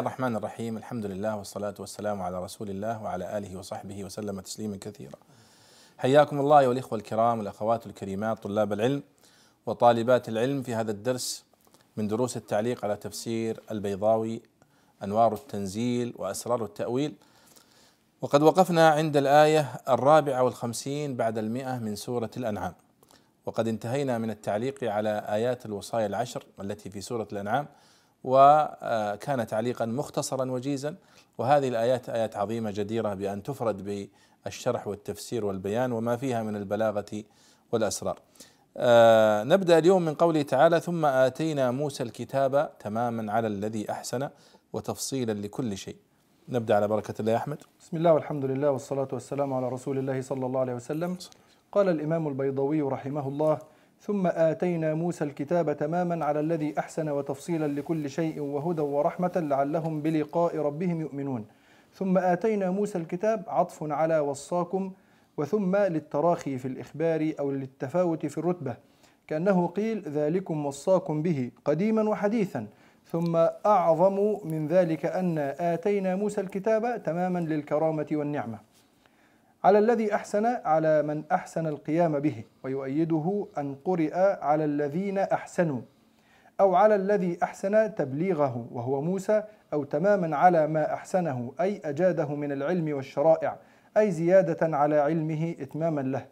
الرحمن الرحيم. الحمد لله والصلاة والسلام على رسول الله وعلى آله وصحبه وسلم تسليما كثيرا. حياكم الله أيها الإخوة الكرام والأخوات الكريمات طلاب العلم وطالبات العلم في هذا الدرس من دروس التعليق على تفسير البيضاوي أنوار التنزيل وأسرار التأويل. وقد وقفنا عند الآية الرابعة والخمسين بعد المئة من سورة الأنعام. وقد انتهينا من التعليق على آيات الوصايا العشر التي في سورة الأنعام. وكان تعليقا مختصرا وجيزا. وهذه الآيات آيات عظيمة جديرة بأن تفرد بالشرح والتفسير والبيان وما فيها من البلاغة والأسرار. آه نبدأ اليوم من قوله تعالى ثم آتينا موسى الكتاب تماما على الذي أحسن وتفصيلا لكل شيء. نبدأ على بركة الله يا أحمد. بسم الله والحمد لله والصلاة والسلام على رسول الله صلى الله عليه وسلم. قال الإمام البيضوي رحمه الله ثم آتينا موسى الكتاب تماما على الذي أحسن وتفصيلا لكل شيء وهدى ورحمة لعلهم بلقاء ربهم يؤمنون. ثم آتينا موسى الكتاب عطف على وصاكم وثم للتراخي في الإخبار أو للتفاوت في الرتبة كأنه قيل ذلكم وصاكم به قديما وحديثا. ثم أعظم من ذلك أن آتينا موسى الكتاب تماما للكرامة والنعمة. على الذي أحسن على من أحسن القيام به ويؤيده أن قرئ على الذين أحسنوا أو على الذي أحسن تبليغه وهو موسى أو تماما على ما أحسنه أي أجاده من العلم والشرائع أي زيادة على علمه إتماما له.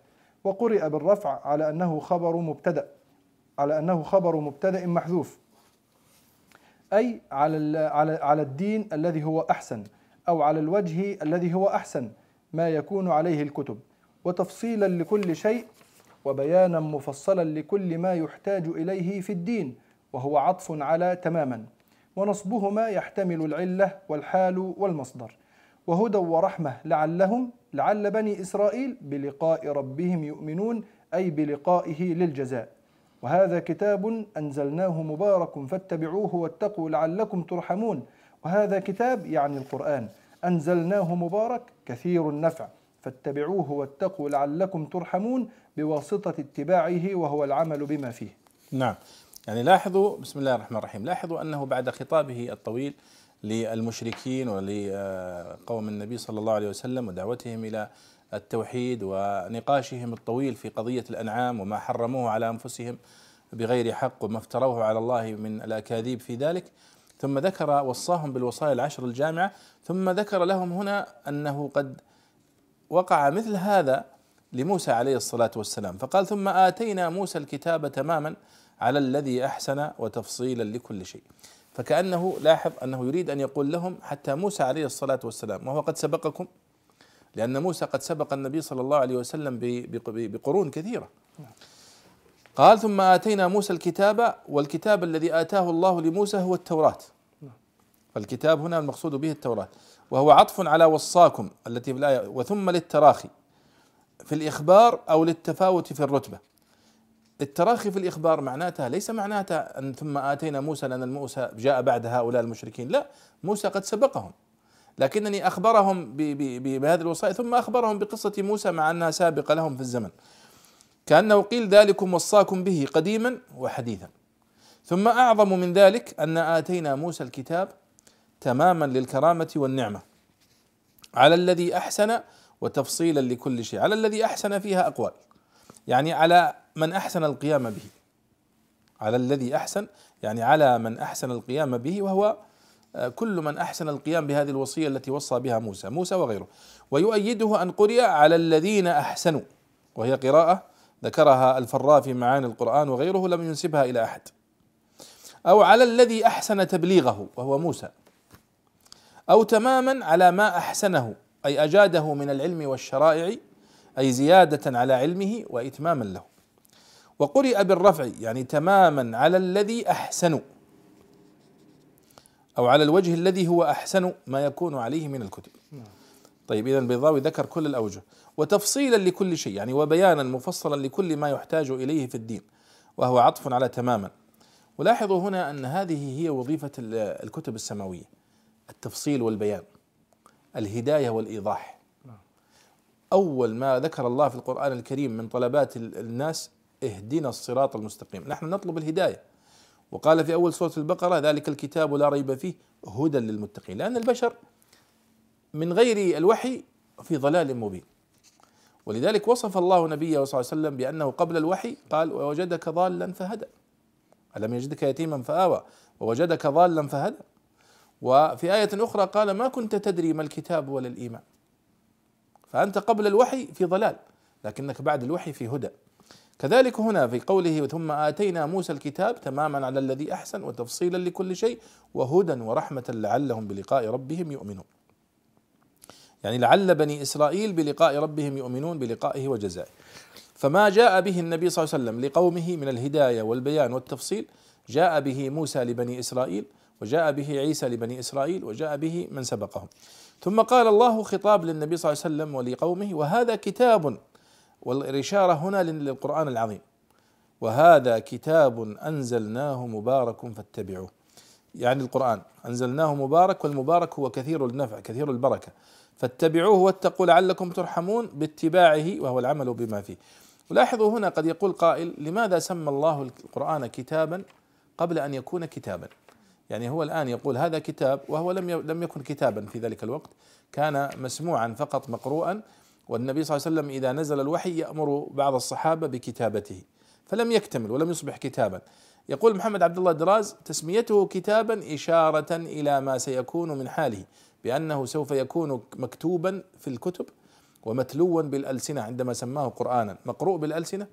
وقرئ بالرفع على أنه خبر مبتدأ على أنه خبر مبتدأ محذوف. أي على على الدين الذي هو أحسن أو على الوجه الذي هو أحسن. ما يكون عليه الكتب وتفصيلا لكل شيء وبيانا مفصلا لكل ما يحتاج إليه في الدين وهو عطف على تماما. ونصبهما يحتمل العلة والحال والمصدر. وهدى ورحمة لعلهم لعل بني إسرائيل بلقاء ربهم يؤمنون أي بلقائه للجزاء. وهذا كتاب أنزلناه مبارك فاتبعوه واتقوا لعلكم ترحمون. وهذا كتاب يعني القرآن. أنزلناه مبارك كثير النفع فاتبعوه واتقوا لعلكم ترحمون بواسطة اتباعه وهو العمل بما فيه. نعم يعني لاحظوا بسم الله الرحمن الرحيم لاحظوا أنه بعد خطابه الطويل للمشركين ولقوم النبي صلى الله عليه وسلم ودعوتهم إلى التوحيد ونقاشهم الطويل في قضية الأنعام وما حرموه على أنفسهم بغير حق وما افتروه على الله من الأكاذيب في ذلك ثم ذكر وصاهم بالوصايا العشر الجامعة ثم ذكر لهم هنا أنه قد وقع مثل هذا لموسى عليه الصلاة والسلام فقال ثم آتينا موسى الكتاب تماما على الذي أحسن وتفصيلا لكل شيء. فكأنه لاحظ أنه يريد أن يقول لهم حتى موسى عليه الصلاة والسلام وهو قد سبقكم لأن موسى قد سبق النبي صلى الله عليه وسلم بقرون كثيرة. قال ثم آتينا موسى الكتاب والكتاب الذي آتاه الله لموسى هو التوراة. فالكتاب هنا المقصود به التوراة وهو عطف على وصاكم التي في الآية وثم للتراخي في الإخبار أو للتفاوت في الرتبة. التراخي في الإخبار معناتها ليس معناتها أن ثم آتينا موسى لأن موسى جاء بعد هؤلاء المشركين لا موسى قد سبقهم لكنني أخبرهم بهذه الوصايا ثم أخبرهم بقصة موسى مع أنها سابقة لهم في الزمن. كأنه قيل ذلكم وصاكم به قديما وحديثا. ثم أعظم من ذلك أن آتينا موسى الكتاب تماما للكرامة والنعمة. على الذي أحسن وتفصيلا لكل شيء. على الذي أحسن فيها أقوال. يعني على من أحسن القيام به. على الذي أحسن يعني على من أحسن القيام به وهو كل من أحسن القيام بهذه الوصية التي وصى بها موسى موسى وغيره. ويؤيده أن قرئ على الذين أحسنوا وهي قراءة ذكرها الفراء في معاني القرآن وغيره لم ينسبها إلى أحد. أو على الذي أحسن تبليغه وهو موسى. أو تماما على ما أحسنه أي أجاده من العلم والشرائع أي زيادة على علمه وإتماما له. وقرئ بالرفع يعني تماما على الذي أحسن. أو على الوجه الذي هو أحسن ما يكون عليه من الكتب. طيب إذا البيضاوي ذكر كل الأوجه وتفصيلا لكل شيء يعني وبيانا مفصلا لكل ما يحتاج إليه في الدين وهو عطف على تماما. ولاحظوا هنا أن هذه هي وظيفة الكتب السماوية التفصيل والبيان الهداية والإيضاح. أول ما ذكر الله في القرآن الكريم من طلبات الناس اهدنا الصراط المستقيم. نحن نطلب الهداية. وقال في أول سورة البقرة ذلك الكتاب لا ريب فيه هدى للمتقين. لأن البشر من غير الوحي في ضلال مبين. ولذلك وصف الله نبيه صلى الله عليه وسلم بأنه قبل الوحي قال ووجدك ضالا فهدى. ألم يجدك يتيما فآوى ووجدك ضالا فهدى. وفي آية أخرى قال ما كنت تدري ما الكتاب ولا الإيمان. فأنت قبل الوحي في ضلال لكنك بعد الوحي في هدى. كذلك هنا في قوله ثم آتينا موسى الكتاب تماما على الذي أحسن وتفصيلا لكل شيء وهدى ورحمة لعلهم بلقاء ربهم يؤمنون. يعني لعل بني إسرائيل بلقاء ربهم يؤمنون بلقائه وجزائه. فما جاء به النبي صلى الله عليه وسلم لقومه من الهداية والبيان والتفصيل جاء به موسى لبني إسرائيل وجاء به عيسى لبني إسرائيل وجاء به من سبقهم. ثم قال الله خطاب للنبي صلى الله عليه وسلم ولقومه وهذا كتاب والإشارة هنا للقرآن العظيم. وهذا كتاب أنزلناه مبارك فاتبعوه. يعني القرآن أنزلناه مبارك والمبارك هو كثير النفع كثير البركة. فاتبعوه واتقوا لعلكم ترحمون باتباعه وهو العمل بما فيه. ولاحظوا هنا قد يقول قائل لماذا سمى الله القرآن كتابا قبل أن يكون كتابا؟ يعني هو الآن يقول هذا كتاب وهو لم لم يكن كتابا في ذلك الوقت كان مسموعا فقط مقروءا والنبي صلى الله عليه وسلم إذا نزل الوحي يأمر بعض الصحابة بكتابته فلم يكتمل ولم يصبح كتابا. يقول محمد عبد الله دراز تسميته كتابا إشارة إلى ما سيكون من حاله. بأنه سوف يكون مكتوبا في الكتب ومتلوا بالألسنة عندما سماه قرآنا. مقروء بالألسنة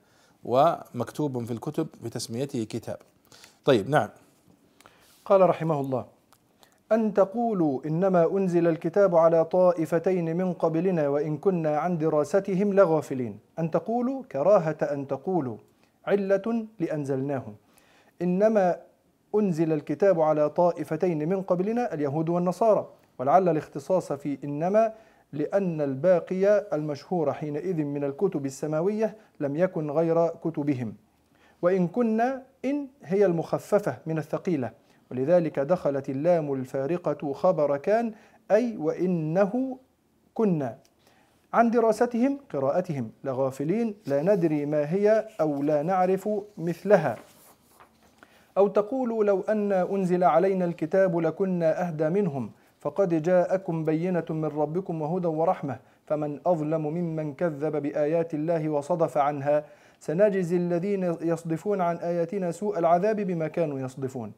ومكتوب في الكتب بتسميته كتاب. طيب نعم. قال رحمه الله أن تقولوا إنما أنزل الكتاب على طائفتين من قبلنا وإن كنا عن دراستهم لغافلين. أن تقولوا كراهة أن تقولوا علة لأنزلناه إنما أنزل الكتاب على طائفتين من قبلنا اليهود والنصارى. ولعل الاختصاص في إنما لأن الباقي المشهور حينئذ من الكتب السماوية لم يكن غير كتبهم. وإن كنا إن هي المخففة من الثقيلة. ولذلك دخلت اللام الفارقة خبر كان أي وإنه كنا. عن دراستهم قراءتهم. لغافلين لا ندري ما هي أو لا نعرف مثلها. أو تقول لو أن أنزل علينا الكتاب لكنا أهدى منهم. فقد جاءكم بينة من ربكم وهدى ورحمة فمن أظلم ممن كذب بآيات الله وصدف عنها سنجزي الذين يصدفون عن آياتنا سوء العذاب بما كانوا يصدفون.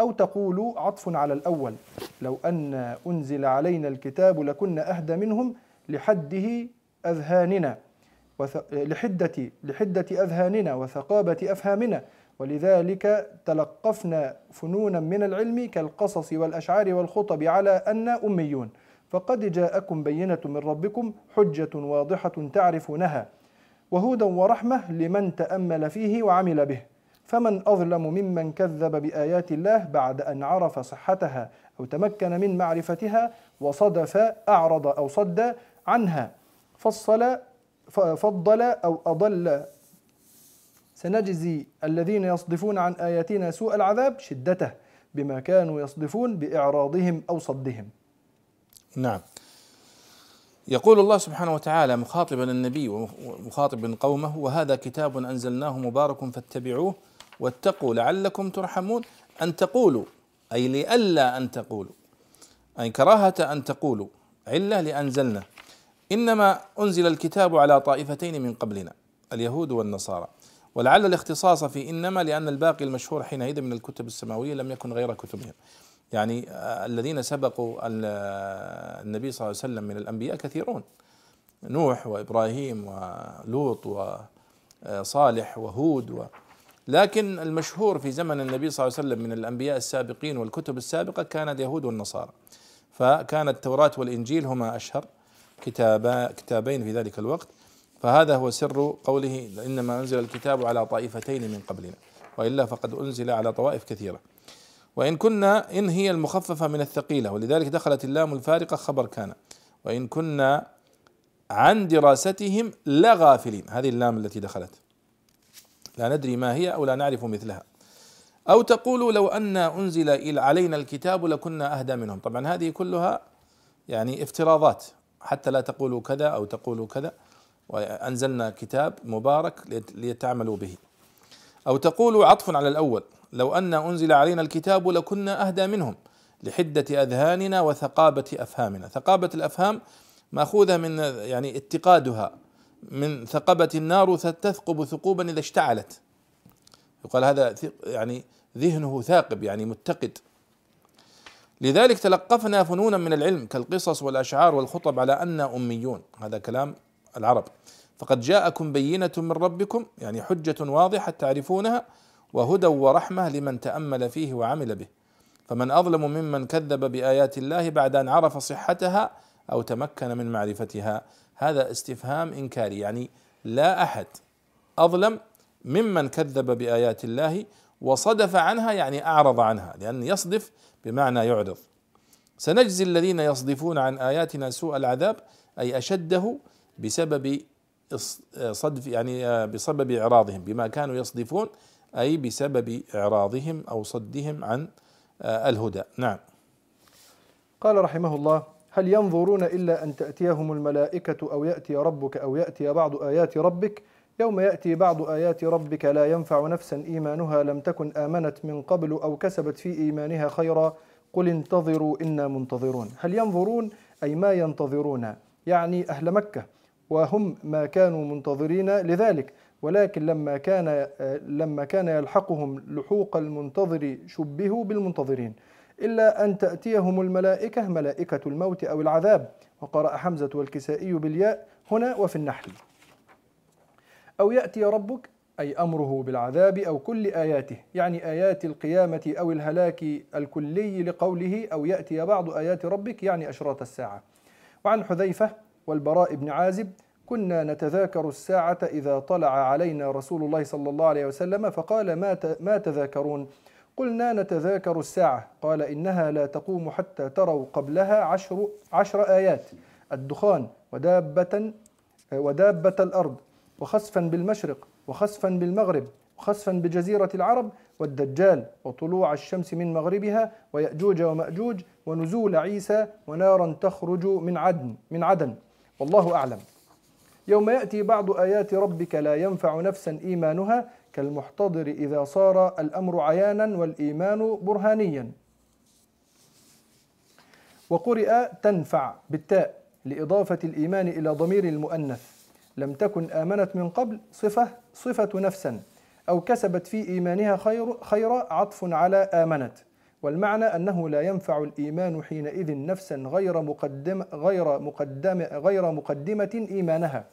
أو تقولوا عطف على الأول لو أن أنزل علينا الكتاب لكنا أهدى منهم لحده أذهاننا لحدة لحدة أذهاننا وثقابة أفهامنا ولذلك تلقفنا فنونا من العلم كالقصص والأشعار والخطب على أن أميون. فقد جاءكم بينة من ربكم حجة واضحة تعرفونها وهدى ورحمة لمن تأمل فيه وعمل به. فمن أظلم ممن كذب بآيات الله بعد أن عرف صحتها أو تمكن من معرفتها وصدف أعرض أو صد عنها. فصل فضل أو أضل سنجزي الذين يصدفون عن آياتنا سوء العذاب شدته بما كانوا يصدفون بإعراضهم أو صدهم. نعم. يقول الله سبحانه وتعالى مخاطبا النبي ومخاطبا قومه وهذا كتاب أنزلناه مبارك فاتبعوه واتقوا لعلكم ترحمون أن تقولوا أي لئلا أن تقولوا أي كراهة أن تقولوا علة لأنزلنا إنما أنزل الكتاب على طائفتين من قبلنا اليهود والنصارى. ولعل الاختصاص في إنما لأن الباقي المشهور حينئذ من الكتب السماوية لم يكن غير كتبهم. يعني الذين سبقوا النبي صلى الله عليه وسلم من الأنبياء كثيرون. نوح وإبراهيم ولوط وصالح وهود و لكن المشهور في زمن النبي صلى الله عليه وسلم من الأنبياء السابقين والكتب السابقة كان اليهود والنصارى. فكان التوراة والإنجيل هما أشهر كتابا كتابين في ذلك الوقت. فهذا هو سر قوله إنما أنزل الكتاب على طائفتين من قبلنا وإلا فقد أنزل على طوائف كثيرة. وإن كنا إن هي المخففة من الثقيلة ولذلك دخلت اللام الفارقة خبر كان. وإن كنا عن دراستهم لغافلين هذه اللام التي دخلت. لا ندري ما هي أو لا نعرف مثلها. أو تقول لو أن أنزل علينا الكتاب لكنا أهدى منهم. طبعا هذه كلها يعني افتراضات. حتى لا تقولوا كذا أو تقولوا كذا. وأنزلنا كتاب مبارك ليتعملوا به. أو تقولوا عطف على الأول لو أن أنزل علينا الكتاب لكنا أهدى منهم لحدة أذهاننا وثقابة أفهامنا. ثقابة الأفهام مأخوذة من يعني اتقادها من ثقبة النار تثقب ثقوبا إذا اشتعلت. يقال هذا يعني ذهنه ثاقب يعني متقد. لذلك تلقفنا فنونا من العلم كالقصص والأشعار والخطب على أن أميون. هذا كلام العرب. فقد جاءكم بينة من ربكم يعني حجة واضحة تعرفونها وهدى ورحمة لمن تأمل فيه وعمل به. فمن أظلم ممن كذب بآيات الله بعد أن عرف صحتها أو تمكن من معرفتها. هذا استفهام إنكاري يعني لا أحد أظلم ممن كذب بآيات الله وصدف عنها يعني أعرض عنها لأن يصدف بمعنى يعرض. سنجزي الذين يصدفون عن آياتنا سوء العذاب أي أشده بسبب صدف يعني بسبب إعراضهم بما كانوا يصدفون أي بسبب إعراضهم أو صدهم عن الهدى. نعم. قال رحمه الله هل ينظرون إلا أن تأتيهم الملائكة أو يأتي ربك أو يأتي بعض آيات ربك؟ يوم يأتي بعض آيات ربك لا ينفع نفسا إيمانها لم تكن آمنت من قبل أو كسبت في إيمانها خيرا. قل انتظروا إنا منتظرون. هل ينظرون؟ أي ما ينتظرون. يعني أهل مكة. وهم ما كانوا منتظرين لذلك. ولكن لما كان لما كان يلحقهم لحوق المنتظر شبهوا بالمنتظرين. إلا أن تأتيهم الملائكة ملائكة الموت أو العذاب. وقرأ حمزة والكسائي بالياء هنا وفي النحل. أو يأتي ربك أي أمره بالعذاب أو كل آياته. يعني آيات القيامة أو الهلاك الكلي لقوله أو يأتي بعض آيات ربك يعني أشراط الساعة. وعن حذيفة والبراء بن عازب كنا نتذاكر الساعة إذا طلع علينا رسول الله صلى الله عليه وسلم فقال ما ما تذاكرون؟ قلنا نتذاكر الساعة. قال إنها لا تقوم حتى تروا قبلها عشر, عشر آيات الدخان ودابة ودابة الأرض وخسفا بالمشرق وخسفا بالمغرب وخسفا بجزيرة العرب والدجال وطلوع الشمس من مغربها ويأجوج ومأجوج ونزول عيسى ونارا تخرج من عدن من عدن. والله أعلم. يوم يأتي بعض آيات ربك لا ينفع نفسا إيمانها كالمحتضر إذا صار الأمر عيانا والإيمان برهانيا. وقرئ تنفع بالتاء لإضافة الإيمان إلى ضمير المؤنث. لم تكن آمنت من قبل صفة صفة نفسا أو كسبت في إيمانها خير خيرا عطف على آمنت. والمعنى أنه لا ينفع الإيمان حينئذ نفسا غير مقدمة غير مقدمة غير مقدمة إيمانها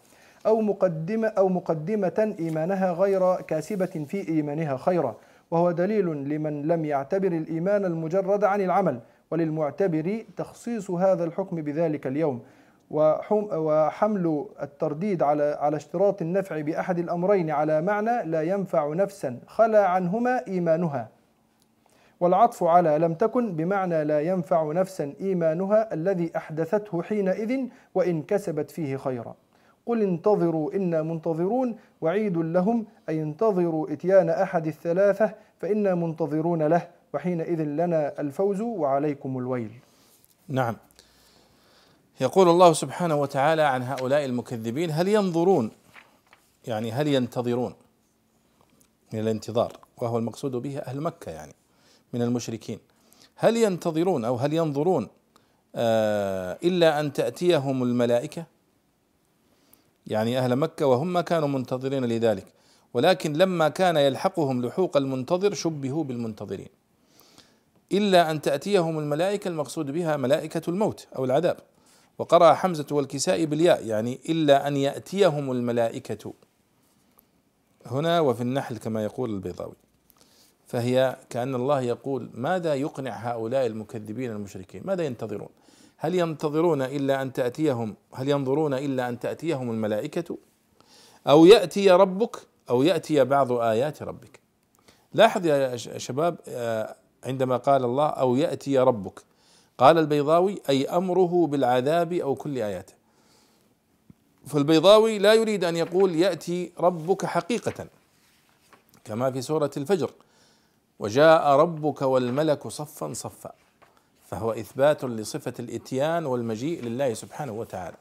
أو مقدمة أو مقدمة إيمانها غير كاسبة في إيمانها خيرا. وهو دليل لمن لم يعتبر الإيمان المجرد عن العمل وللمعتبر تخصيص هذا الحكم بذلك اليوم. وحمل الترديد على على اشتراط النفع بأحد الأمرين على معنى لا ينفع نفسا خلا عنهما إيمانها. والعطف على لم تكن بمعنى لا ينفع نفسا إيمانها الذي أحدثته حينئذ وإن كسبت فيه خيرا. قل انتظروا إنا منتظرون. وعيد لهم أي انتظروا إتيان أحد الثلاثة فإنا منتظرون له. وحينئذ لنا الفوز وعليكم الويل. نعم. يقول الله سبحانه وتعالى عن هؤلاء المكذبين هل ينظرون؟ يعني هل ينتظرون من الانتظار؟ وهو المقصود به أهل مكة يعني. من المشركين. هل ينتظرون أو هل ينظرون آه إلا أن تأتيهم الملائكة؟ يعني أهل مكة وهم ما كانوا منتظرين لذلك. ولكن لما كان يلحقهم لحوق المنتظر شبهوا بالمنتظرين. إلا أن تأتيهم الملائكة المقصود بها ملائكة الموت أو العذاب. وقرأ حمزة والكساء بالياء يعني إلا أن يأتيهم الملائكة. هنا وفي النحل كما يقول البيضاوي. فهي كأن الله يقول ماذا يقنع هؤلاء المكذبين المشركين؟ ماذا ينتظرون؟ هل ينتظرون إلا أن تأتيهم هل ينظرون إلا أن تأتيهم الملائكة؟ أو يأتي ربك أو يأتي بعض آيات ربك. لاحظ يا شباب آه، عندما قال الله أو يأتي ربك. قال البيضاوي أي أمره بالعذاب أو كل آياته فالبيضاوي لا يريد أن يقول يأتي ربك حقيقة. كما في سورة الفجر. وجاء ربك والملك صفا صفا فهو إثبات لصفة الإتيان والمجيء لله سبحانه وتعالى.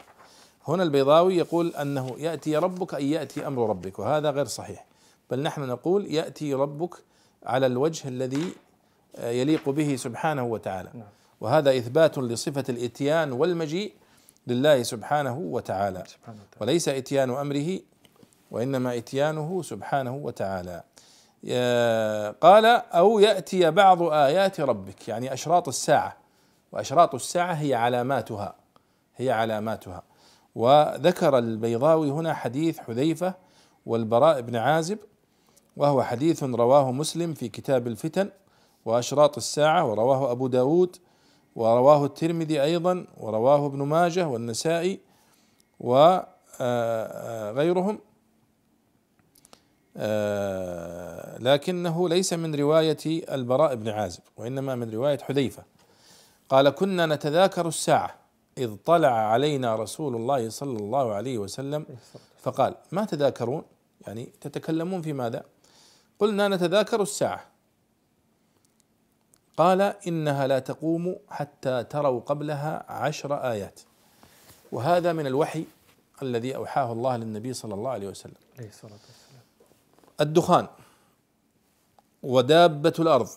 هنا البيضاوي يقول أنه يأتي ربك أي يأتي أمر ربك وهذا غير صحيح. بل نحن نقول يأتي ربك على الوجه الذي يليق به سبحانه وتعالى. نعم. وهذا إثبات لصفة الإتيان والمجيء لله سبحانه وتعالى. وليس إتيان أمره وإنما إتيانه سبحانه وتعالى. قال أو يأتي بعض آيات ربك يعني أشراط الساعة. وأشراط الساعة هي علاماتها هي علاماتها. وذكر البيضاوي هنا حديث حذيفة والبراء بن عازب وهو حديث رواه مسلم في كتاب الفتن. وأشراط الساعة ورواه أبو داود ورواه الترمذي أيضا ورواه ابن ماجه والنسائي وغيرهم آه، لكنه ليس من رواية البراء بن عازب وإنما من رواية حذيفة. قال كنا نتذاكر الساعة إذ طلع علينا رسول الله صلى الله عليه وسلم فقال ما تذاكرون؟ يعني تتكلمون في ماذا؟ قلنا نتذاكر الساعة. قال إنها لا تقوم حتى تروا قبلها عشر آيات. وهذا من الوحي الذي أوحاه الله للنبي صلى الله عليه وسلم. الدخان. ودابة الأرض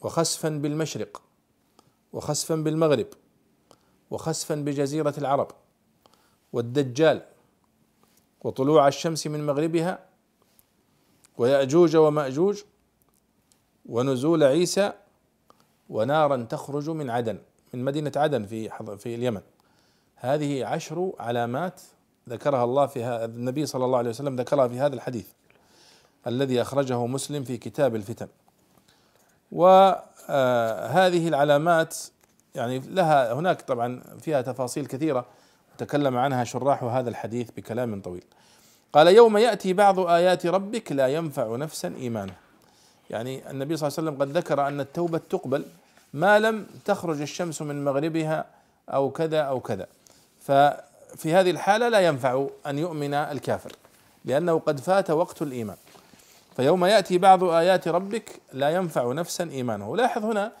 وخسفا بالمشرق وخسفا بالمغرب وخسفا بجزيرة العرب والدجال وطلوع الشمس من مغربها ويأجوج ومأجوج ونزول عيسى ونارا تخرج من عدن من مدينة عدن في في اليمن. هذه عشر علامات ذكرها الله في هذا النبي صلى الله عليه وسلم ذكرها في هذا الحديث. الذي أخرجه مسلم في كتاب الفتن. وهذه العلامات يعني لها هناك طبعا فيها تفاصيل كثيرة تكلم عنها شراح هذا الحديث بكلام طويل. قال يوم يأتي بعض آيات ربك لا ينفع نفسا إيمانها يعني النبي صلى الله عليه وسلم قد ذكر أن التوبة تقبل ما لم تخرج الشمس من مغربها أو كذا أو كذا. ففي هذه الحالة لا ينفع أن يؤمن الكافر لأنه قد فات وقت الإيمان. فيوم يأتي بعض آيات ربك لا ينفع نفسا إيمانه. لاحظ هنا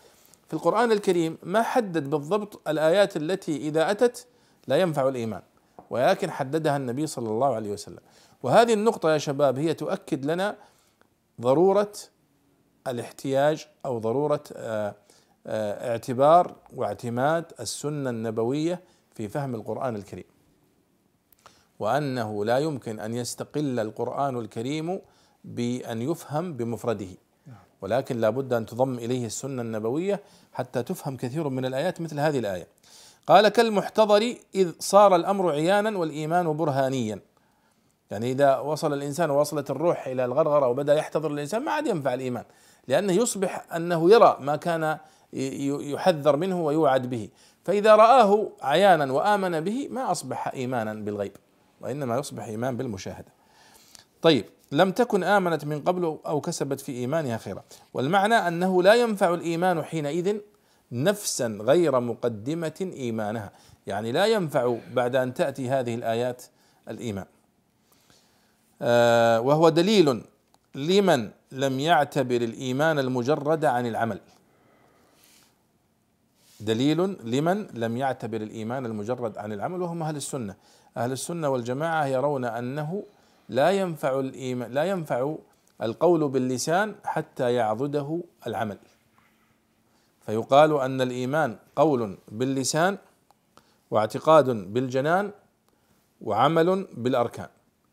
في القرآن الكريم ما حدد بالضبط الآيات التي إذا أتت لا ينفع الإيمان ولكن حددها النبي صلى الله عليه وسلم. وهذه النقطة يا شباب هي تؤكد لنا ضرورة الاحتياج أو ضرورة آه، آه، اعتبار واعتماد السنة النبوية في فهم القرآن الكريم. وأنه لا يمكن أن يستقل القرآن الكريم بأن يفهم بمفرده. ولكن لا بد أن تضم إليه السنة النبوية حتى تفهم كثير من الآيات مثل هذه الآية. قال كالمحتضر إذ صار الأمر عيانا والإيمان برهانيا. يعني إذا وصل الإنسان ووصلت الروح إلى الغرغرة وبدأ يحتضر الإنسان ما عاد ينفع الإيمان لأنه يصبح أنه يرى ما كان يحذر منه ويوعد به. فإذا رآه عيانا وآمن به ما أصبح إيمانا بالغيب وإنما يصبح إيمان بالمشاهدة. طيب لم تكن آمنت من قبل أو كسبت في إيمانها خيرا. والمعنى أنه لا ينفع الإيمان حينئذ نفسا غير مقدمة إيمانها. يعني لا ينفع بعد أن تأتي هذه الآيات الإيمان. آه وهو دليل لمن لم يعتبر الإيمان المجرد عن العمل. دليل لمن لم يعتبر الإيمان المجرد عن العمل وهم أهل السنة. أهل السنة والجماعة يرون أنه لا ينفع الإيمان لا ينفع القول باللسان حتى يعضده العمل. فيقال أن الإيمان قول باللسان واعتقاد بالجنان وعمل بالأركان.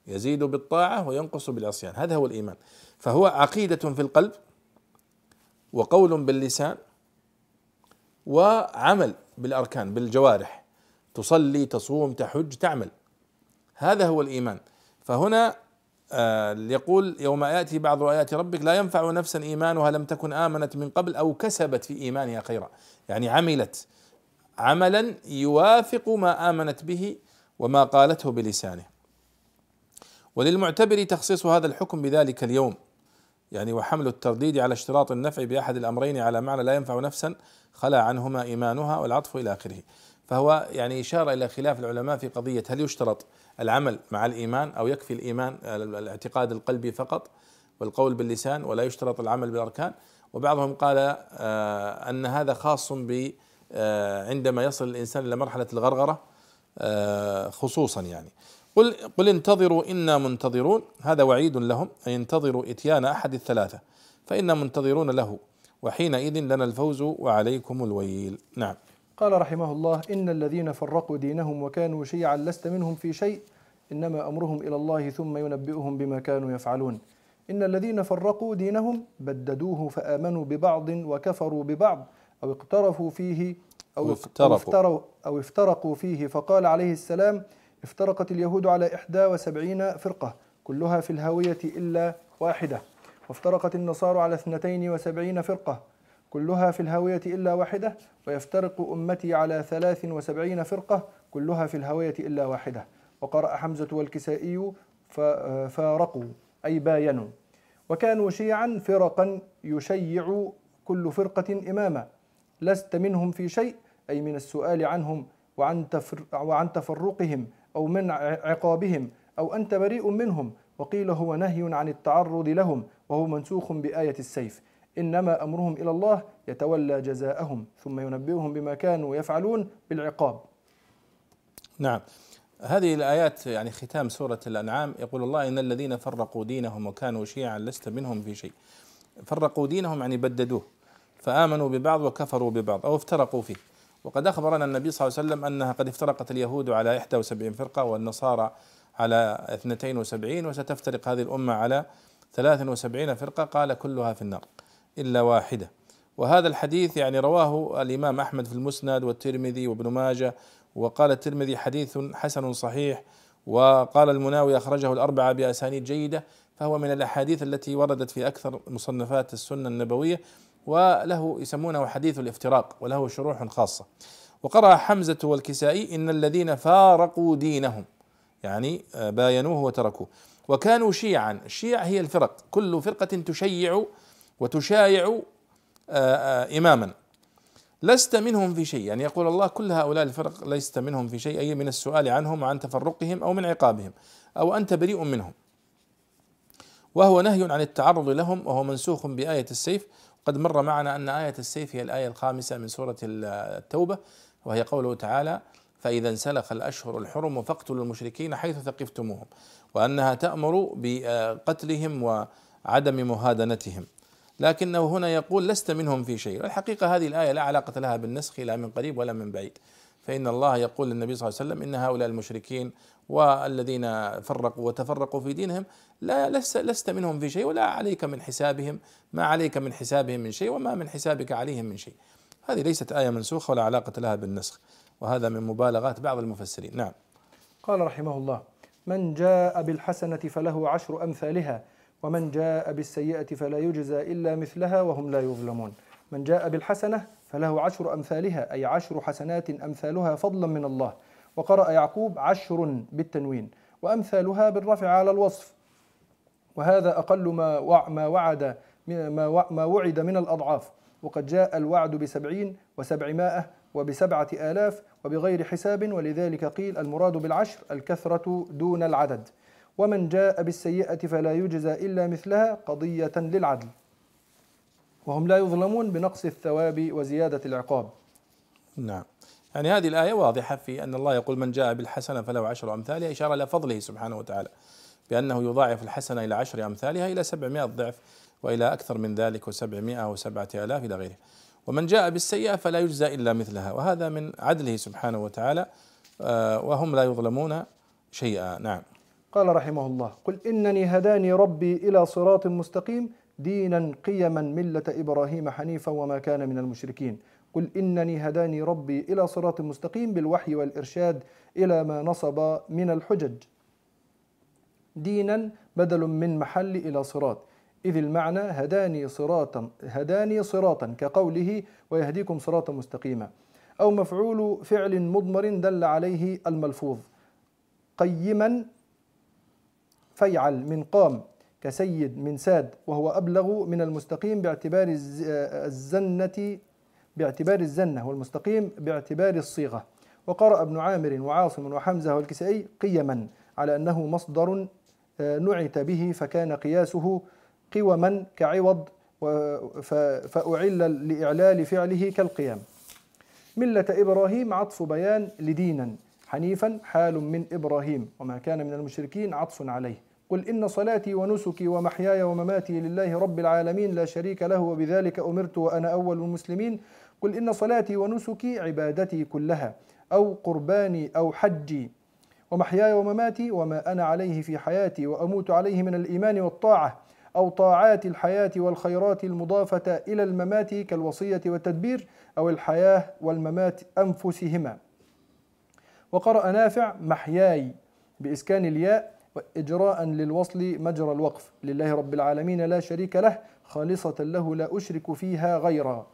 يزيد بالطاعة وينقص بالعصيان. هذا هو الإيمان. فهو عقيدة في القلب وقول باللسان وعمل بالأركان بالجوارح. تصلي تصوم تحج تعمل. هذا هو الإيمان. فهنا آه يقول يوم يأتي بعض آيات ربك لا ينفع نفسا إيمانها لم تكن آمنت من قبل أو كسبت في إيمانها خيرا. يعني عملت عملا يوافق ما آمنت به وما قالته بلسانه. وللمعتبر تخصيص هذا الحكم بذلك اليوم. يعني وحمل الترديد على اشتراط النفع بأحد الأمرين على معنى لا ينفع نفسا خلا عنهما إيمانها والعطف إلى آخره. فهو يعني إشارة إلى خلاف العلماء في قضية هل يشترط العمل مع الإيمان أو يكفي الإيمان الاعتقاد القلبي فقط والقول باللسان ولا يشترط العمل بالأركان؟ وبعضهم قال آه أن هذا خاص ب آه عندما يصل الإنسان إلى مرحلة الغرغرة آه خصوصا يعني. قل قل انتظروا إنا منتظرون. هذا وعيد لهم أي انتظروا إتيان أحد الثلاثة فإنا منتظرون له وحينئذ لنا الفوز وعليكم الويل. نعم. قال رحمه الله إن الذين فرقوا دينهم وكانوا شيعا لست منهم في شيء إنما أمرهم إلى الله ثم ينبئهم بما كانوا يفعلون. إن الذين فرقوا دينهم بددوه فآمنوا ببعض وكفروا ببعض أو اقترفوا فيه أو وافترقوا. افتروا أو افترقوا فيه. فقال عليه السلام افترقت اليهود على إحدى وسبعين فرقة كلها في الهاوية إلا واحدة. وافترقت النصارى على اثنتين وسبعين فرقة كلها في الهاوية إلا واحدة ويفترق أمتي على ثلاث وسبعين فرقة كلها في الهاوية إلا واحدة. وقرأ حمزة والكسائي فارقوا أي باينوا. وكانوا شيعا فرقا يشيع كل فرقة إماما. لست منهم في شيء أي من السؤال عنهم وعن, وعن تفرقهم أو من عقابهم أو أنت بريء منهم. وقيل هو نهي عن التعرض لهم وهو منسوخ بآية السيف. إنما أمرهم إلى الله يتولى جزاءهم ثم ينبئهم بما كانوا يفعلون بالعقاب. نعم. هذه الآيات يعني ختام سورة الأنعام. يقول الله إن الذين فرقوا دينهم وكانوا شيعا لست منهم في شيء. فرقوا دينهم يعني بددوه فآمنوا ببعض وكفروا ببعض أو افترقوا فيه. وقد أخبرنا النبي صلى الله عليه وسلم أنها قد افترقت اليهود على 71 فرقة والنصارى على 72 وستفترق هذه الأمة على 73 فرقة. قال كلها في النار. إلا واحدة. وهذا الحديث يعني رواه الإمام أحمد في المسند والترمذي وابن ماجه وقال الترمذي حديث حسن صحيح وقال المناوي أخرجه الأربعة بأسانيد جيدة فهو من الأحاديث التي وردت في أكثر مصنفات السنة النبوية وله يسمونه حديث الافتراق وله شروح خاصة. وقرأ حمزة والكسائي إن الذين فارقوا دينهم يعني باينوه وتركوه. وكانوا شيعا الشيع هي الفرق كل فرقة تشيع وتشايع إماما. لست منهم في شيء. يعني يقول الله كل هؤلاء الفرق لست منهم في شيء أي من السؤال عنهم وعن تفرقهم أو من عقابهم أو أنت بريء منهم. وهو نهي عن التعرض لهم وهو منسوخ بآية السيف. قد مر معنا أن آية السيف هي الآية الخامسة من سورة التوبة وهي قوله تعالى فإذا انسلخ الأشهر الحرم فاقتلوا المشركين حيث ثقفتموهم وأنها تأمر بقتلهم وعدم مهادنتهم. لكنه هنا يقول لست منهم في شيء. والحقيقة هذه الآية لا علاقة لها بالنسخ لا من قريب ولا من بعيد. فإن الله يقول للنبي صلى الله عليه وسلم إن هؤلاء المشركين والذين فرقوا وتفرقوا في دينهم لا لست, لست منهم في شيء ولا عليك من حسابهم ما عليك من حسابهم من شيء وما من حسابك عليهم من شيء. هذه ليست آية منسوخة ولا علاقة لها بالنسخ وهذا من مبالغات بعض المفسرين. نعم. قال رحمه الله من جاء بالحسنة فله عشر أمثالها ومن جاء بالسيئة فلا يجزى إلا مثلها وهم لا يظلمون. من جاء بالحسنة فله عشر أمثالها أي عشر حسنات أمثالها فضلا من الله. وقرأ يعقوب عشر بالتنوين وأمثالها بالرفع على الوصف. وهذا أقل ما ما وعد ما وعد من الأضعاف. وقد جاء الوعد بسبعين وسبعمائة وبسبعة آلاف وبغير حساب ولذلك قيل المراد بالعشر الكثرة دون العدد. ومن جاء بالسيئة فلا يجزى إلا مثلها قضية للعدل. وهم لا يظلمون بنقص الثواب وزيادة العقاب. نعم. يعني هذه الآية واضحة في أن الله يقول من جاء بالحسنة فله عشر أمثالها إشارة إلى فضله سبحانه وتعالى بأنه يضاعف الحسنة إلى عشر أمثالها إلى سبعمائة ضعف وإلى أكثر من ذلك وسبعمائة وسبعة آلاف إلى غيره. ومن جاء بالسيئة فلا يجزى إلا مثلها وهذا من عدله سبحانه وتعالى وهم لا يظلمون شيئا. نعم. قال رحمه الله قل إنني هداني ربي إلى صراط مستقيم دينا قيما ملة إبراهيم حنيفا وما كان من المشركين. قل إنني هداني ربي إلى صراط مستقيم بالوحي والإرشاد إلى ما نصب من الحجج. دينا بدل من محل إلى صراط. إذ المعنى هداني صراطا هداني صراطا كقوله ويهديكم صراطا مستقيما. أو مفعول فعل مضمر دل عليه الملفوظ. قيما فيعل من قام كسيد من ساد وهو أبلغ من المستقيم باعتبار الزنة باعتبار الزنة والمستقيم باعتبار الصيغة. وقرأ ابن عامر وعاصم وحمزة والكسائي قيما على أنه مصدر نعت به فكان قياسه قوما كعوض فأعل لإعلال فعله كالقيام. ملة إبراهيم عطف بيان لدينا. حنيفا حال من إبراهيم. وما كان من المشركين عطف عليه. قل إن صلاتي ونسكي ومحياي ومماتي لله رب العالمين لا شريك له وبذلك أمرت وأنا أول المسلمين. قل إن صلاتي ونسكي عبادتي كلها أو قرباني أو حجي. ومحياي ومماتي وما أنا عليه في حياتي وأموت عليه من الإيمان والطاعة. أو طاعات الحياة والخيرات المضافة إلى الممات كالوصية والتدبير أو الحياة والممات أنفسهما. وقرأ نافع محياي بإسكان الياء إجراء للوصل مجرى الوقف. لله رب العالمين لا شريك له خالصة له لا أشرك فيها غيرا.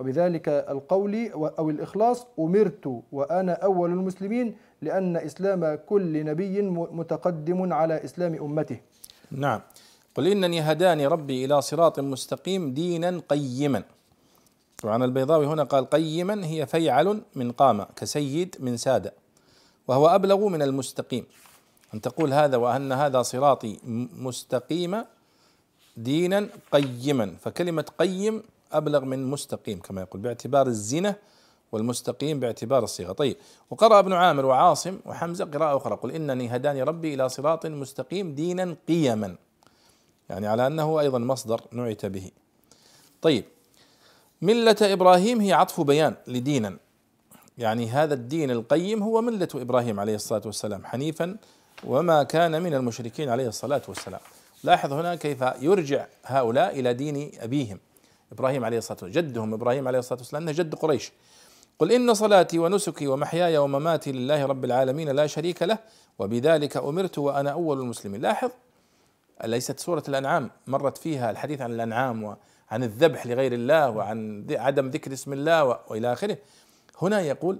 وبذلك القول أو الإخلاص أمرت وأنا أول المسلمين لأن إسلام كل نبي متقدم على إسلام أمته. نعم. قل إنني هداني ربي إلى صراط مستقيم دينا قيما. طبعا البيضاوي هنا قال قيما هي فيعل من قام كسيد من سادة وهو أبلغ من المستقيم. أن تقول هذا وأن هذا صراطي مستقيم دينا قيما فكلمة قيم أبلغ من مستقيم كما يقول باعتبار الزنا والمستقيم باعتبار الصيغة. طيب وقرأ ابن عامر وعاصم وحمزة قراءة أخرى قل إنني هداني ربي إلى صراط مستقيم دينا قيما يعني على أنه أيضا مصدر نعت به. طيب ملة إبراهيم هي عطف بيان لدينا. يعني هذا الدين القيم هو ملة إبراهيم عليه الصلاة والسلام حنيفا وما كان من المشركين عليه الصلاة والسلام. لاحظ هنا كيف يرجع هؤلاء إلى دين أبيهم. إبراهيم عليه الصلاة والسلام جدهم إبراهيم عليه الصلاة والسلام أنه جد قريش. قل إن صلاتي ونسكي ومحياي ومماتي لله رب العالمين لا شريك له وبذلك أمرت وأنا أول المسلمين. لاحظ ليست سورة الأنعام مرت فيها الحديث عن الأنعام وعن الذبح لغير الله وعن عدم ذكر اسم الله وإلى آخره. هنا يقول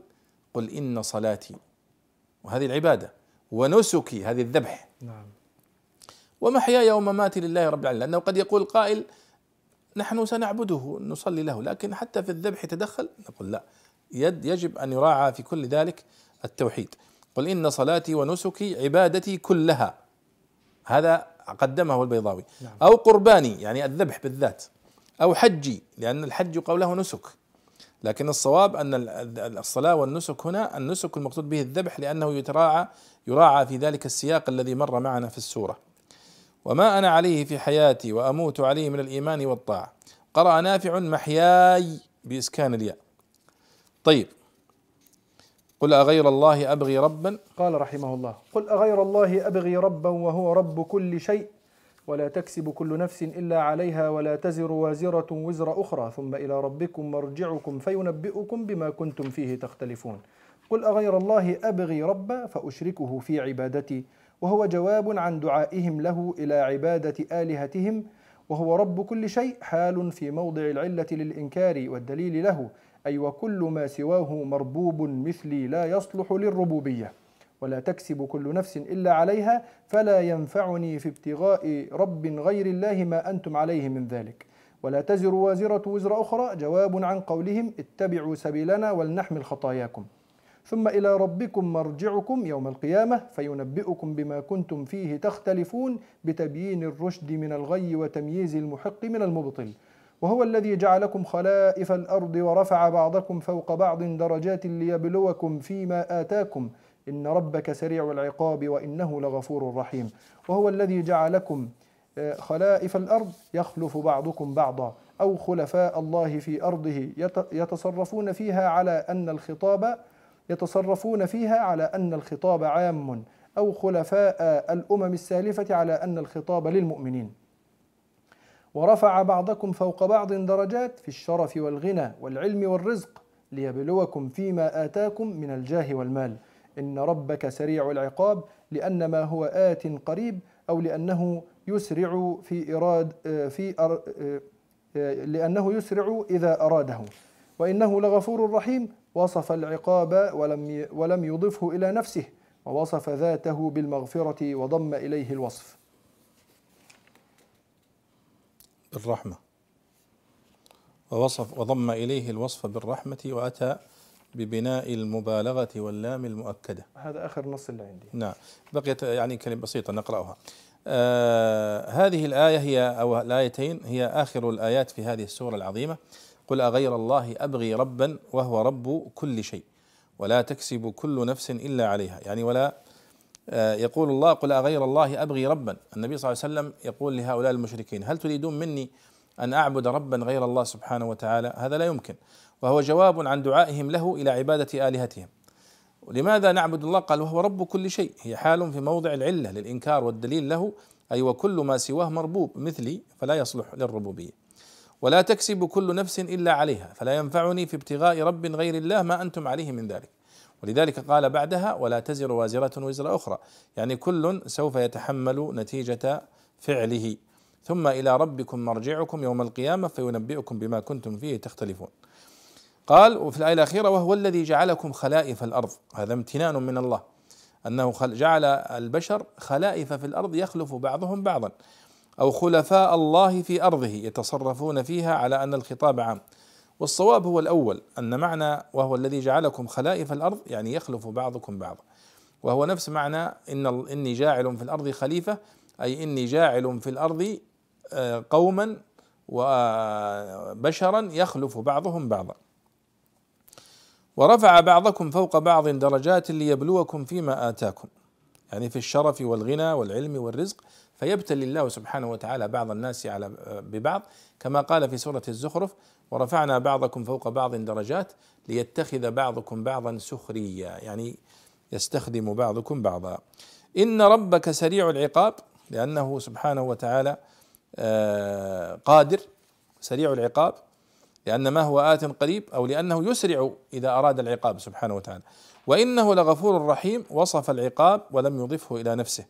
قل إن صلاتي وهذه العبادة ونسكي هذه الذبح. نعم. ومحياي ومماتي لله رب العالمين لأنه قد يقول قائل نحن سنعبده نصلي له لكن حتى في الذبح يتدخل؟ نقول لا. يد يجب أن يراعى في كل ذلك التوحيد. قل إن صلاتي ونسكي عبادتي كلها. هذا قدمه البيضاوي. نعم. أو قرباني يعني الذبح بالذات. أو حجي لأن الحج قوله نسك. لكن الصواب أن الصلاة والنسك هنا النسك المقصود به الذبح لأنه يتراعى يراعى في ذلك السياق الذي مر معنا في السورة. وما أنا عليه في حياتي وأموت عليه من الإيمان والطاعة. قرأ نافع محياي بإسكان الياء. طيب. قل أغير الله أبغي ربا؟ قال رحمه الله. قل أغير الله أبغي ربا وهو رب كل شيء. ولا تكسب كل نفس إلا عليها ولا تزر وازرة وزر أخرى. ثم إلى ربكم مرجعكم فينبئكم بما كنتم فيه تختلفون. قل أغير الله أبغي ربا فأشركه في عبادتي. وهو جواب عن دعائهم له إلى عبادة آلهتهم. وهو رب كل شيء حال في موضع العلة للإنكار والدليل له. أي وكل ما سواه مربوب مثلي لا يصلح للربوبية. ولا تكسب كل نفس إلا عليها فلا ينفعني في ابتغاء رب غير الله ما أنتم عليه من ذلك. ولا تزر وازرة وزر أخرى جواب عن قولهم اتبعوا سبيلنا ولنحمل خطاياكم. ثم إلى ربكم مرجعكم يوم القيامة فينبئكم بما كنتم فيه تختلفون بتبيين الرشد من الغي وتمييز المحق من المبطل. وهو الذي جعلكم خلائف الأرض ورفع بعضكم فوق بعض درجات ليبلوكم فيما آتاكم. إن ربك سريع العقاب وإنه لغفور رحيم. وهو الذي جعلكم آه، خلائف الأرض يخلف بعضكم بعضا. أو خلفاء الله في أرضه يتصرفون فيها على أن الخطاب يتصرفون فيها على أن الخطاب عام. أو خلفاء الأمم السالفة على أن الخطاب للمؤمنين. ورفع بعضكم فوق بعض درجات في الشرف والغنى والعلم والرزق ليبلوكم فيما آتاكم من الجاه والمال. إن ربك سريع العقاب لأن ما هو آت قريب أو لأنه يسرع في إراد في أر لأنه يسرع إذا أراده. وإنه لغفور رحيم وصف العقاب ولم ولم يضفه إلى نفسه ووصف ذاته بالمغفرة وضم إليه الوصف. بالرحمة. ووصف وضم إليه الوصف بالرحمة وأتى ببناء المبالغة واللام المؤكدة. هذا آخر نص اللي عندي. نعم. بقيت يعني كلمة بسيطة نقرأها. آه هذه الآية هي أو الآيتين هي آخر الآيات في هذه السورة العظيمة. قل أغير الله أبغي ربا وهو رب كل شيء. ولا تكسب كل نفس إلا عليها. يعني ولا آه، يقول الله قل أغير الله أبغي ربا. النبي صلى الله عليه وسلم يقول لهؤلاء المشركين هل تريدون مني أن أعبد ربا غير الله سبحانه وتعالى؟ هذا لا يمكن. وهو جواب عن دعائهم له إلى عبادة آلهتهم. لماذا نعبد الله؟ قال وهو رب كل شيء. هي حال في موضع العلة للإنكار والدليل له. أي وكل ما سواه مربوب مثلي فلا يصلح للربوبية. ولا تكسب كل نفس إلا عليها فلا ينفعني في ابتغاء رب غير الله ما أنتم عليه من ذلك. ولذلك قال بعدها ولا تزر وازرة وزر أخرى. يعني كل سوف يتحمل نتيجة فعله. ثم إلى ربكم مرجعكم يوم القيامة فينبئكم بما كنتم فيه تختلفون. قال وفي الآية الأخيرة وهو الذي جعلكم خلائف الأرض. هذا امتنان من الله. أنه جعل البشر خلائف في الأرض يخلف بعضهم بعضا. أو خلفاء الله في أرضه يتصرفون فيها على أن الخطاب عام. والصواب هو الأول أن معنى وهو الذي جعلكم خلائف الأرض يعني يخلف بعضكم بعضا. وهو نفس معنى إن إني جاعل في الأرض خليفة أي إني جاعل في الأرض آه، قوما وبشرا يخلف بعضهم بعضا. ورفع بعضكم فوق بعض درجات ليبلوكم فيما آتاكم. يعني في الشرف والغنى والعلم والرزق فيبتلي الله سبحانه وتعالى بعض الناس على ببعض كما قال في سورة الزخرف ورفعنا بعضكم فوق بعض درجات ليتخذ بعضكم بعضا سخريا. يعني يستخدم بعضكم بعضا. إن ربك سريع العقاب لأنه سبحانه وتعالى آه، قادر سريع العقاب لأن ما هو آت قريب أو لأنه يسرع إذا أراد العقاب سبحانه وتعالى. وإنه لغفور رحيم وصف العقاب ولم يضفه إلى نفسه.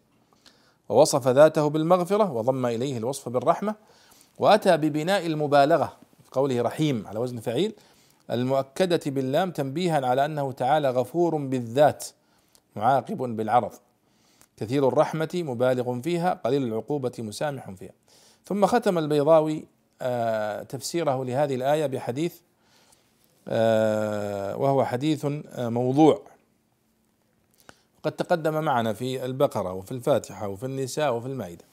ووصف ذاته بالمغفرة وضم إليه الوصف بالرحمة. وأتى ببناء المبالغة في قوله رحيم على وزن فعيل المؤكدة باللام تنبيها على أنه تعالى غفور بالذات معاقب بالعرض. كثير الرحمة مبالغ فيها قليل العقوبة مسامح فيها. ثم ختم البيضاوي تفسيره لهذه الآية بحديث آه، وهو حديث آه، موضوع. قد تقدم معنا في البقرة وفي الفاتحة وفي النساء وفي المائدة.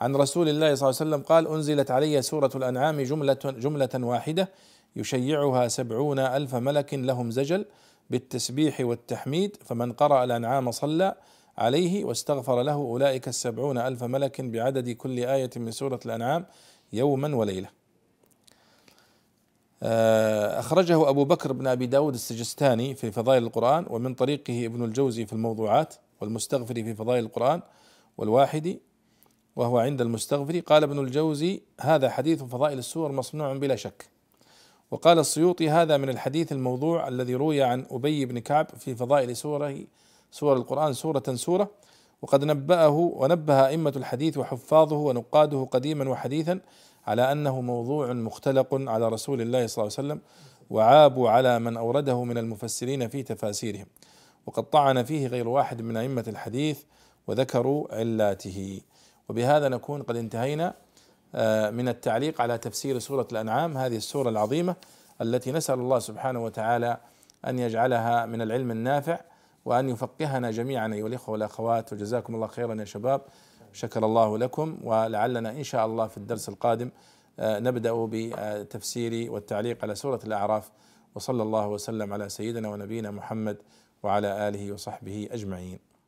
عن رسول الله صلى الله عليه وسلم قال أنزلت علي سورة الأنعام جملة جملة واحدة يشيعها سبعون ألف ملك لهم زجل بالتسبيح والتحميد فمن قرأ الأنعام صلى عليه واستغفر له أولئك السبعون ألف ملك بعدد كل آية من سورة الأنعام يوما وليلة. آه، أخرجه أبو بكر بن أبي داود السجستاني في فضائل القرآن ومن طريقه ابن الجوزي في الموضوعات والمستغفري في فضائل القرآن والواحدي وهو عند المستغفري. قال ابن الجوزي هذا حديث فضائل السور مصنوع بلا شك. وقال السيوطي هذا من الحديث الموضوع الذي روي عن أبي بن كعب في فضائل سوره سور القرآن سورة سورة. وقد نبأه ونبه أئمة الحديث وحفاظه ونقاده قديما وحديثا على أنه موضوع مختلق على رسول الله صلى الله عليه وسلم وعابوا على من أورده من المفسرين في تفاسيرهم. وقد طعن فيه غير واحد من أئمة الحديث وذكروا علاته وبهذا نكون قد انتهينا آه، من التعليق على تفسير سورة الأنعام هذه السورة العظيمة التي نسأل الله سبحانه وتعالى أن يجعلها من العلم النافع وأن يفقهنا جميعا أيها الإخوة والأخوات. وجزاكم الله خيرا يا شباب. شكر الله لكم. ولعلنا إن شاء الله في الدرس القادم آه، نبدأ بتفسير والتعليق على سورة الأعراف. وصلى الله وسلم على سيدنا ونبينا محمد وعلى آله وصحبه أجمعين.